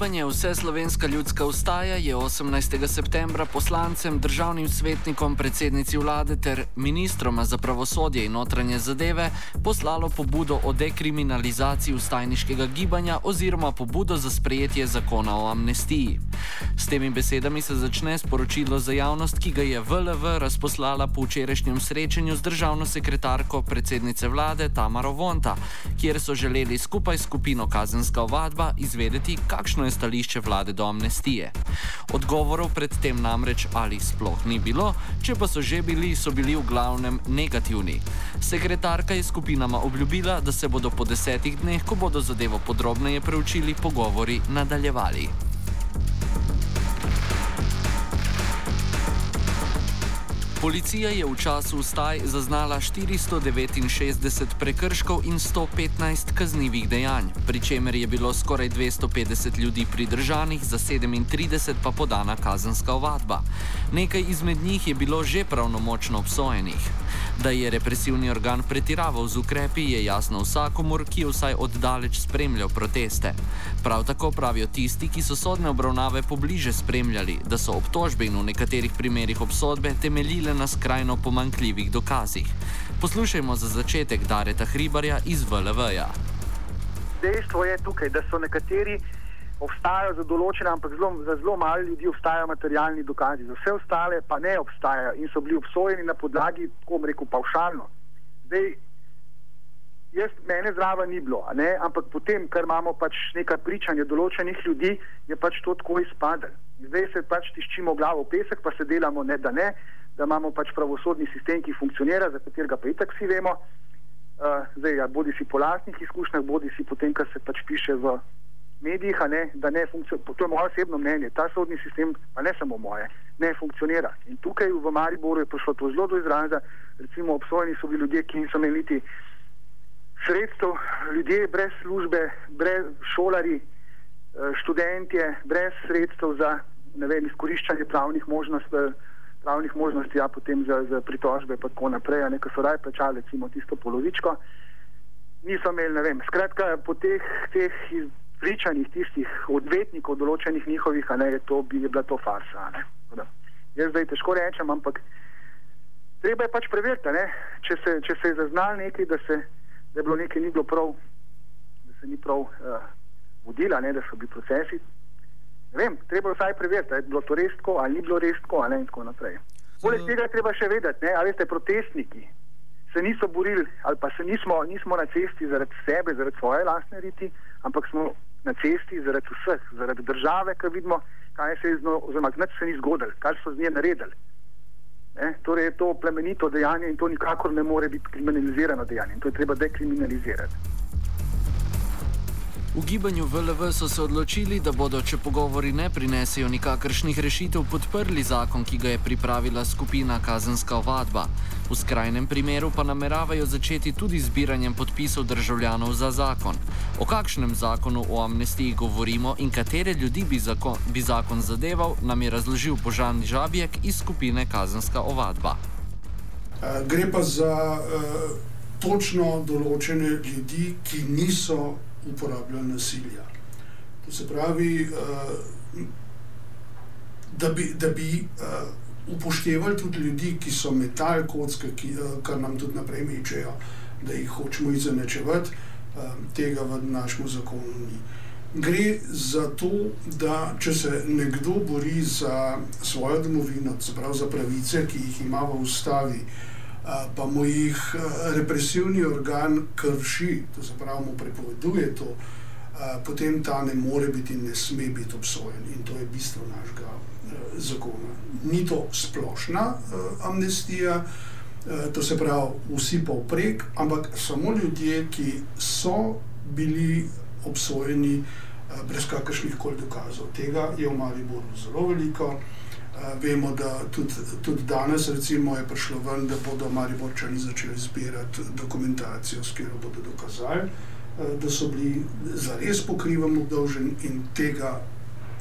Gibanje Vse slovenska ljudska ustaja je 18. septembra poslancem, državnim svetnikom, predsednici vlade ter ministroma za pravosodje in notranje zadeve poslalo pobudo o dekriminalizaciji ustajniškega gibanja oziroma pobudo za sprejetje zakona o amnestiji. S temi besedami se začne sporočilo za javnost, ki ga je VLV razposlala po včerajšnjem srečanju z državno sekretarko predsednice vlade Tamaro Vonta, kjer so želeli skupaj s skupino Kazenska ovadba izvedeti, kakšno kakšno je stališče vlade do amnestije. Odgovorov predtem namreč ali sploh ni bilo, če pa so že bili, so bili v glavnem negativni. Sekretarka je skupinama obljubila, da se bodo po desetih dneh, ko bodo zadevo podrobneje preučili, pogovori nadaljevali. Policija je v času ustaj zaznala 469 prekrškov in 115 kaznjivih dejanj, pri čemer je bilo skoraj 250 ljudi pridržanih, za 37 pa podana kazenska ovadba. Nekaj izmed njih je bilo že pravnomočno obsojenih. Da je represivni organ pretiraval z ukrepi, je jasno vsakomur, ki je vsaj oddaleč spremljal proteste. Prav tako pravijo tisti, ki so sodne obravnave pobliže spremljali, da so obtožbe in v nekaterih primerjih obsodbe temeljile na skrajno pomankljivih dokazih. Poslušajmo za začetek Dareta Hribarja iz VLV-ja. Dejstvo je tukaj, da so nekateri obstajajo za določene, ampak zelo, za zelo malo ljudi obstajajo materialni dokazi, za vse ostale pa ne obstajajo in so bili obsojeni na podlagi, kako bom rekel, paušalno. Zdaj, jaz, mene zraven ni bilo, ampak potem, ker imamo pač nekaj pričanja določenih ljudi, je pač to tako izpadlo. Zdaj se pač tiščimo glavo v pesek, pa se delamo ne da ne, da imamo pač pravosodni sistem, ki funkcionira, za katerega pa itak vsi vemo. Uh, zdaj, ja, bodi si po lastnih izkušnjah, bodi si potem, kar se pač piše v medijih, ne, da ne funkcionira. To je moje osebno mnenje. Ta sodni sistem, pa ne samo moje, ne funkcionira. In tukaj v Mariboru je prišlo to zelo do izraza. Recimo, obsojeni so bili ljudje, ki niso imeli niti sredstev, ljudje brez službe, brez šolari, eh, študentje, brez sredstev za vem, izkoriščanje pravnih možnosti. Pravnih možnosti, ja, potem za, za pritožbe, in tako naprej, nekaj so raje plačali, recimo, tisto polovičko. Niso imeli, ne vem, skratka, po teh, teh pričanjih tistih odvetnikov, določenih njihovih, ne, to bi bila to farsa. Jaz zdaj težko rečem, ampak treba je pač preveriti, če se, če se je zaznal nekaj, da, se, da je bilo nekaj ni bilo prav, da se ni prav uh, vodila, ne, da so bili procesi. Ne vem, treba je vsaj preveriti, je bilo to res tako, ali ni bilo res tako, in tako naprej. Poleg tega je treba še vedeti, ne, ali ste protestniki. Se niso borili, ali pa se nismo, nismo na cesti zaradi sebe, zaradi svoje lastne riti, ampak smo na cesti zaradi vseh, zaradi države, ki vidimo, kaj se je z njo, oziroma kaj se ni zgodilo, kaj so z nje naredili. Ne? Torej je to plemenito dejanje in to nikakor ne more biti kriminalizirano dejanje in to je treba dekriminalizirati. V gibanju VLV so se odločili, da bodo, če pogovori ne prinesejo nikakršnih rešitev, podprli zakon, ki ga je pripravila skupina Kazenska ovadba. V skrajnem primeru pa nameravajo začeti tudi zbiranjem podpisov državljanov za zakon. O kakšnem zakonu o amnestiji govorimo in katere ljudi bi zakon, bi zakon zadeval, nam je razložil Božan Žabjek iz skupine Kazenska ovadba. Uh, gre pa za uh, točno določene ljudi, ki niso uporabljajo nasilja. To se pravi, uh, da bi, da bi uh, upoštevali tudi ljudi, ki so metal kocke, ki, uh, kar nam tudi naprej mečejo, da jih hočemo izenačevati, uh, tega v našem zakonu ni. Gre za to, da če se nekdo bori za svojo domovino, pravi za pravice, ki jih ima v ustavi, pa mu jih represivni organ krši, to se pravi, mu prepoveduje to, potem ta ne more biti in ne sme biti obsojen. In to je bistvo našega zakona. Ni to splošna amnestija, to se pravi, vsi pa vprek, ampak samo ljudje, ki so bili obsojeni brez kakršnih koli dokazov. Tega je v Mariboru zelo veliko. Vemo, da tudi, tudi danes recimo, je prišlo ven, da bodo Mariborčani začeli zbirati dokumentacijo, s katero bodo dokazali, da so bili zares pokrivami obdolženi in tega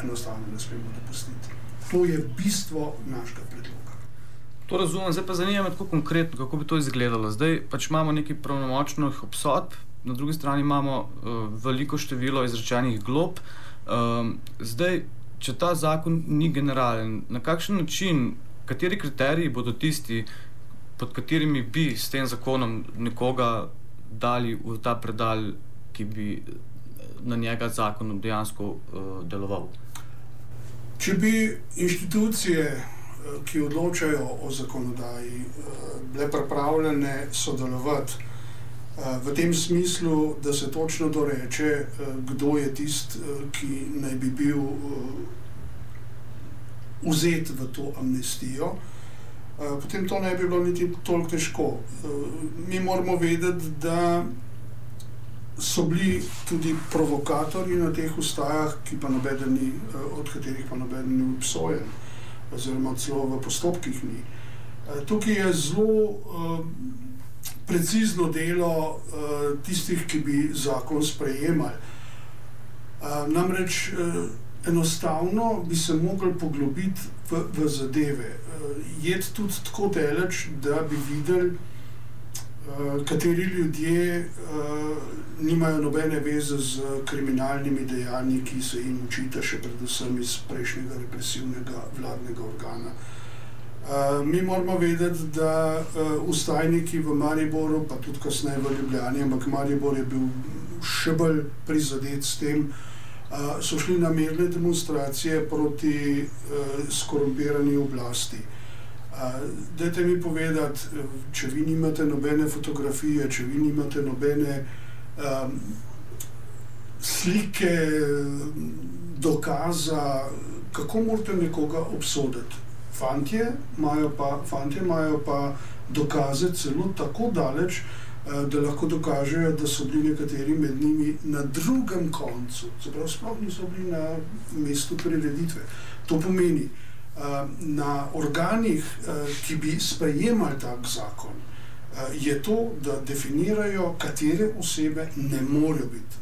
enostavno ne smemo dopustiti. To je bistvo našega predloga. To razumem, zdaj pa zanima me tako konkretno, kako bi to izgledalo. Zdaj pač imamo nekaj pravnomočnih obsodb, na drugi strani imamo uh, veliko število izrečenih glob. Um, zdaj, če ta zakon ni generalen, na kakšen način, kateri kriteriji bodo tisti, pod katerimi bi s tem zakonom nekoga dali v ta predal, ki bi na njega zakon dejansko uh, deloval? Če bi inštitucije, ki odločajo o zakonodaji, bile pripravljene sodelovati v tem smislu, da se točno doreče, kdo je tisti, ki naj bi bil vzet v to amnestijo, potem to ne bi bilo niti toliko težko. Mi moramo vedeti, da so bili tudi provokatorji na teh ustajah, pa ni, od katerih pa noben ni obsojen, oziroma celo v postopkih ni. Tukaj je zelo precizno delo tistih, ki bi zakon sprejemali. Namreč enostavno bi se mogli poglobiti v, v zadeve. Je tudi tako daleč, da bi videli, kateri ljudje uh, nimajo nobene veze z kriminalnimi dejanji, ki se jim učita še predvsem iz prejšnjega represivnega vladnega organa. Uh, mi moramo vedeti, da uh, ustajniki v Mariboru, pa tudi kasneje v Ljubljani, ampak Maribor je bil še bolj prizadet s tem, uh, so šli na mirne demonstracije proti uh, skorumpirani oblasti. Uh, Dajte mi povedati, če vi nimate nobene fotografije, če vi nimate nobene um, slike, dokaza, kako morate nekoga obsoditi. Fantje imajo pa, fantje imajo pa dokaze celo tako daleč, da lahko dokažejo, da so bili nekateri med njimi na drugem koncu, čeprav sploh niso bili na mestu prireditve. To pomeni, da Eh, na organih, eh, ki bi sprejemali tak zakon, eh, je to, da definirajo, katere osebe ne morejo biti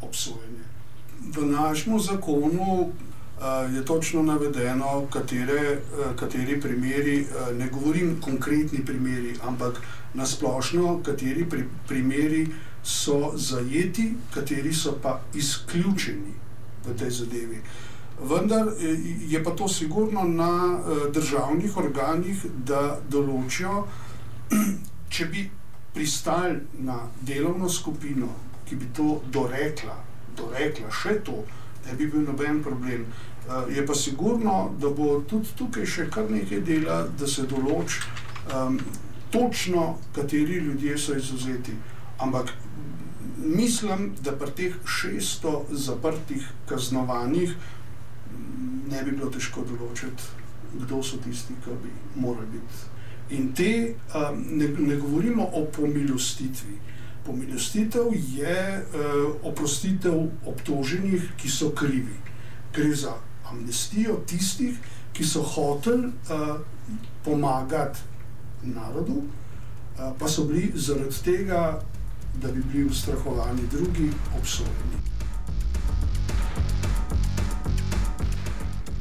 obsojene. V našem zakonu je točno navedeno, katere, kateri primeri, ne govorim konkretni primeri, ampak nasplošno, kateri pri, primeri so zajeti, kateri so pa izključeni v tej zadevi. Uh, vendar eh, je pa to sigurno na eh, državnih organih, da določijo, če bi pristali na delovno skupino, ki bi to dorekla, dorekla še to, ne bi bil noben problem. Eh, je pa sigurno, da bo tudi tukaj še kar nekaj dela, da se določi um, točno, kateri ljudje so izuzeti. Ampak mislim, da pri teh 600 zaprtih kaznovanjih ne bi bilo težko določiti, kdo so tisti, ki bi morali biti. In te um, ne, ne govorimo o pomilostitvi. Pomilostitev je uh, oprostitev obtoženih, ki so krivi. Gre za amnestijo tistih, ki so hoteli uh, pomagati narodu, uh, pa so bili zaradi tega, da bi bili ustrahovani drugi, obsojeni.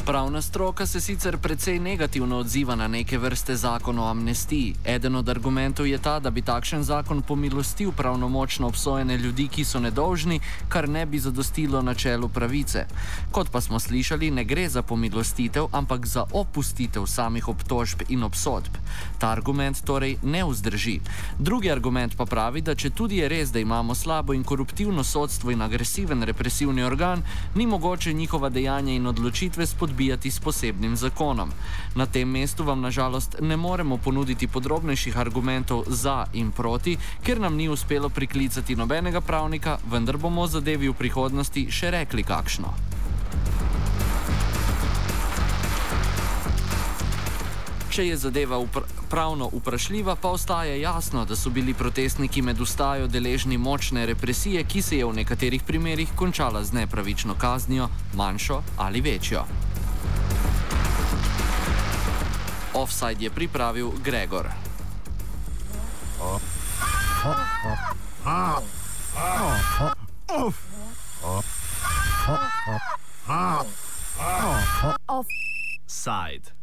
Pravna stroka se sicer precej negativno odziva na neke vrste zakon o amnestiji. Eden od argumentov je ta, da bi takšen zakon pomilostil pravnomočno obsojene ljudi, ki so nedolžni, kar ne bi zadostilo načelu pravice. Kot pa smo slišali, ne gre za pomilostitev, ampak za opustitev samih obtožb in obsodb. Ta argument torej ne vzdrži. Drugi argument pa pravi, da če tudi je res, da imamo slabo in koruptivno sodstvo in agresiven represivni organ, ni mogoče njihova dejanja in odločitve spodbujati odbijati s posebnim zakonom. Na tem mestu vam nažalost ne moremo ponuditi podrobnejših argumentov za in proti, ker nam ni uspelo priklicati nobenega pravnika, vendar bomo zadevi v prihodnosti še rekli kakšno. Če je zadeva upra pravno vprašljiva, pa ostaje jasno, da so bili protestniki med ustajo deležni močne represije, ki se je v nekaterih primerjih končala z nepravično kaznijo, manjšo ali večjo. Offside je pripravil Gregor. Offside.